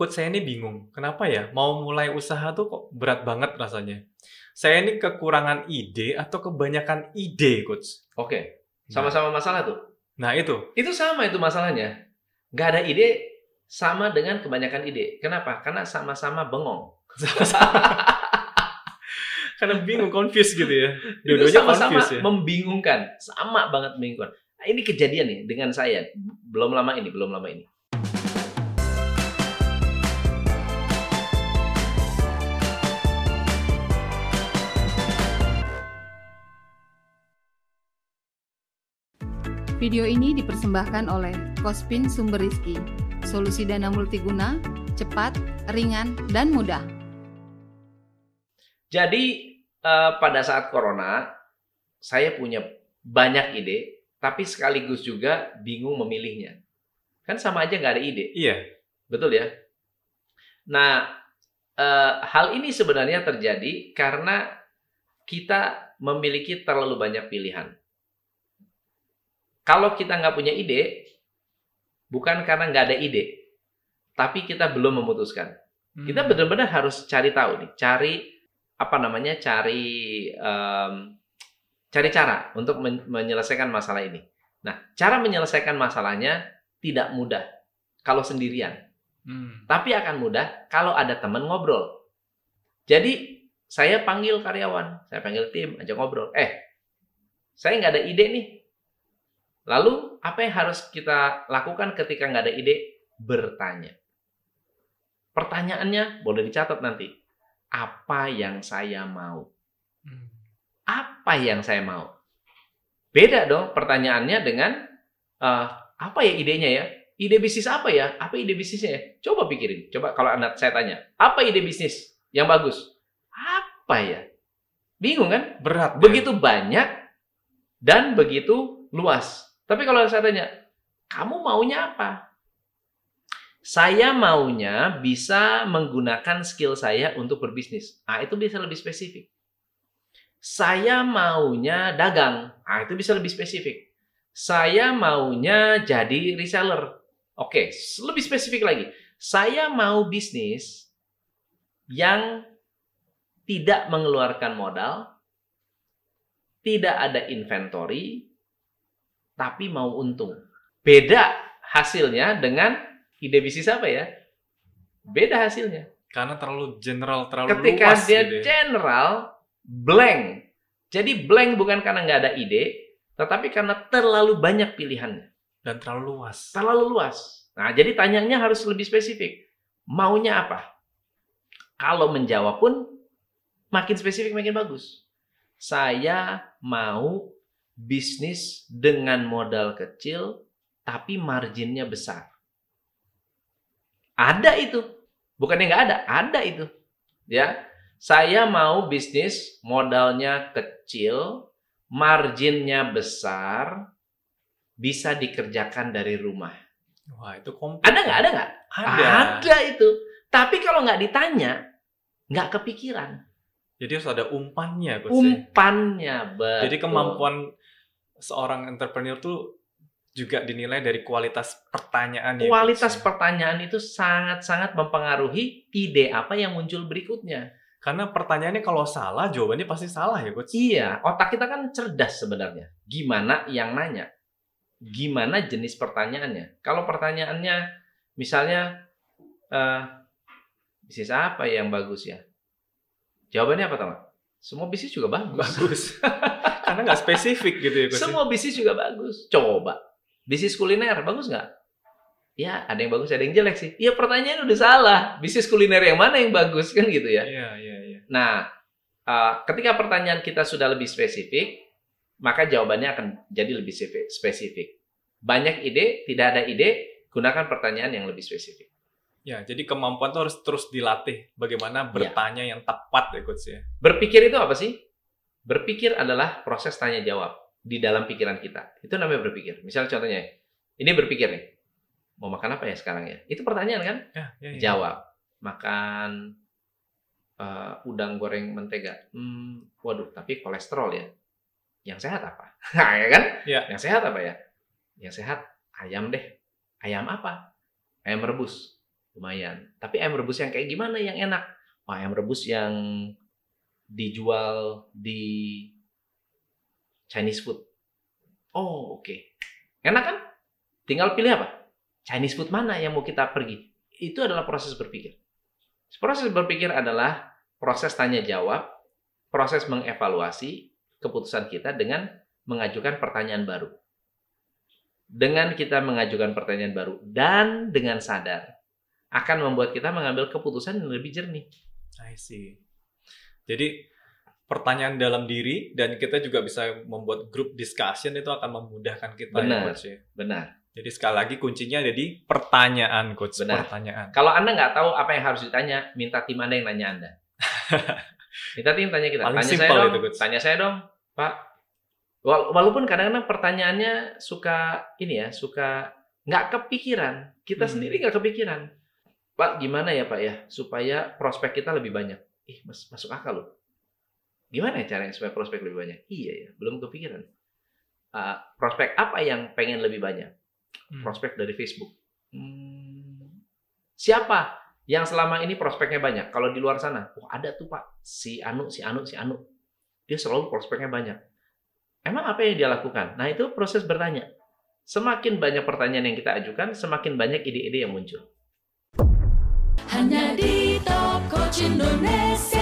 Coach saya ini bingung, kenapa ya mau mulai usaha tuh kok berat banget rasanya. Saya ini kekurangan ide atau kebanyakan ide, Coach? Oke, sama-sama masalah tuh. Nah itu, Itu sama itu masalahnya. Nggak ada ide sama dengan kebanyakan ide. Kenapa? Karena sama-sama bengong. karena bingung, confused gitu ya. Dua-duanya sama-sama ya. membingungkan. Sama banget membingungkan. Nah, ini kejadian nih dengan saya. Belum lama ini, belum lama ini. Video ini dipersembahkan oleh Kospin Sumber Rizki, solusi dana multiguna, cepat, ringan, dan mudah. Jadi eh, pada saat corona, saya punya banyak ide, tapi sekaligus juga bingung memilihnya. Kan sama aja nggak ada ide. Iya, Betul ya? Nah, eh, hal ini sebenarnya terjadi karena kita memiliki terlalu banyak pilihan. Kalau kita nggak punya ide, bukan karena nggak ada ide, tapi kita belum memutuskan. Kita Hmm. benar-benar harus cari tahu nih, cari apa namanya, cari em, cari cara untuk men- menyelesaikan masalah ini. Nah, cara menyelesaikan masalahnya tidak mudah kalau sendirian. Hmm. Tapi akan mudah kalau ada teman ngobrol. Jadi saya panggil karyawan, saya panggil tim, ajak ngobrol. Eh, saya nggak ada ide nih. Lalu apa yang harus kita lakukan ketika nggak ada ide? Bertanya. Pertanyaannya boleh dicatat nanti. Apa yang saya mau? Hmm. Apa yang saya mau? Beda dong pertanyaannya dengan eh, apa ya idenya ya? Ide bisnis apa ya? Apa ide bisnisnya ya? Coba pikirin. Coba kalau anda saya tanya, apa ide bisnis yang bagus? Apa ya? Bingung kan? Berat. ya. Begitu banyak dan begitu luas. Tapi kalau saya tanya, kamu maunya apa? Saya maunya bisa menggunakan skill saya untuk berbisnis. Ah, itu bisa lebih spesifik. Saya maunya dagang. Ah, itu bisa lebih spesifik. Saya maunya jadi reseller. Oke, lebih spesifik lagi. Saya mau bisnis yang tidak mengeluarkan modal, tidak ada inventory, tapi mau untung. Beda hasilnya dengan ide bisnis apa ya? Beda hasilnya. Karena terlalu general, terlalu Ketika luas dia gitu ya. general, blank. Jadi blank bukan karena nggak ada ide, tetapi karena terlalu banyak pilihannya. Dan terlalu luas. Terlalu luas. Nah, jadi tanyanya harus lebih spesifik. Maunya apa? Kalau menjawab pun makin spesifik makin bagus. Saya mau bisnis dengan modal kecil tapi marginnya besar. Ada itu. Bukannya nggak ada, ada itu. Ya, saya mau bisnis modalnya kecil, marginnya besar, bisa dikerjakan dari rumah. Wah, itu komplit. Ada nggak? Ada nggak? Ada. Ada itu. Tapi kalau nggak ditanya, nggak kepikiran. Jadi harus ada umpannya, Coach. ya. Umpannya, betul. Jadi kemampuan seorang entrepreneur tuh juga dinilai dari kualitas pertanyaan ya, kualitas Coach, ya. pertanyaan itu sangat-sangat mempengaruhi ide apa yang muncul berikutnya. Karena pertanyaannya kalau salah, jawabannya pasti salah ya, Coach. Iya, otak kita kan cerdas sebenarnya. Gimana yang nanya? Gimana jenis pertanyaannya? Kalau pertanyaannya misalnya eh bisnis apa yang bagus ya? Jawabannya apa teman? Semua bisnis juga bagus. Bagus. Karena nggak spesifik gitu ya, Coach. Semua bisnis juga bagus. Coba. Bisnis kuliner bagus nggak? Ya, ada yang bagus, ada yang jelek sih. Ya pertanyaan udah salah. Bisnis kuliner yang mana yang bagus kan gitu ya? Iya, iya, iya. Nah, eh, ketika pertanyaan kita sudah lebih spesifik, maka jawabannya akan jadi lebih spesifik. Banyak ide, tidak ada ide, gunakan pertanyaan yang lebih spesifik. Ya, jadi kemampuan tuh harus terus dilatih bagaimana bertanya yang tepat ya, Coach ya. Berpikir itu apa sih? Berpikir adalah proses tanya jawab di dalam pikiran kita. Itu namanya berpikir. Misal contohnya, ini berpikir nih, mau makan apa ya sekarang ya? Itu pertanyaan kan? Ya, ya, ya. Jawab. Makan eh, udang goreng mentega. Hmm, waduh, tapi kolesterol ya. Yang sehat apa? Nah, ya kan? Ya. Yang sehat apa ya? Yang sehat ayam deh. Ayam apa? Ayam rebus. lumayan. Tapi ayam rebus yang kayak gimana yang enak? Oh, ayam rebus yang dijual di Chinese food. Oh, oke. Okay. Enak kan? Tinggal pilih apa? Chinese food mana yang mau kita pergi? Itu adalah proses berpikir. Proses berpikir adalah proses tanya jawab, proses mengevaluasi keputusan kita dengan mengajukan pertanyaan baru. Dengan kita mengajukan pertanyaan baru dan dengan sadar akan membuat kita mengambil keputusan yang lebih jernih. I see. Jadi pertanyaan dalam diri dan kita juga bisa membuat grup discussion itu akan memudahkan kita benar, ya coach ya. Benar. Jadi sekali lagi kuncinya ada di pertanyaan coach, benar. pertanyaan. Kalau Anda nggak tahu apa yang harus ditanya, minta tim Anda yang nanya Anda. minta tim tanya kita. Paling tanya saya dong. itu, coach. Tanya saya dong, Pak. Walaupun kadang-kadang pertanyaannya suka ini ya, suka nggak kepikiran. Kita Hmm. sendiri nggak kepikiran. Pak, gimana ya Pak ya supaya prospek kita lebih banyak? Ih, mas masuk akal loh. Gimana ya caranya supaya prospek lebih banyak? Iya ya, belum kepikiran. Uh, prospek apa yang pengen lebih banyak? Hmm. Prospek dari Facebook. Hmm, siapa yang selama ini prospeknya banyak? Kalau di luar sana, oh ada tuh Pak, si Anu, si Anu, si Anu. Dia selalu prospeknya banyak. Emang apa yang dia lakukan? Nah, itu proses bertanya. Semakin banyak pertanyaan yang kita ajukan, semakin banyak ide-ide yang muncul. Hanya di Continue nesse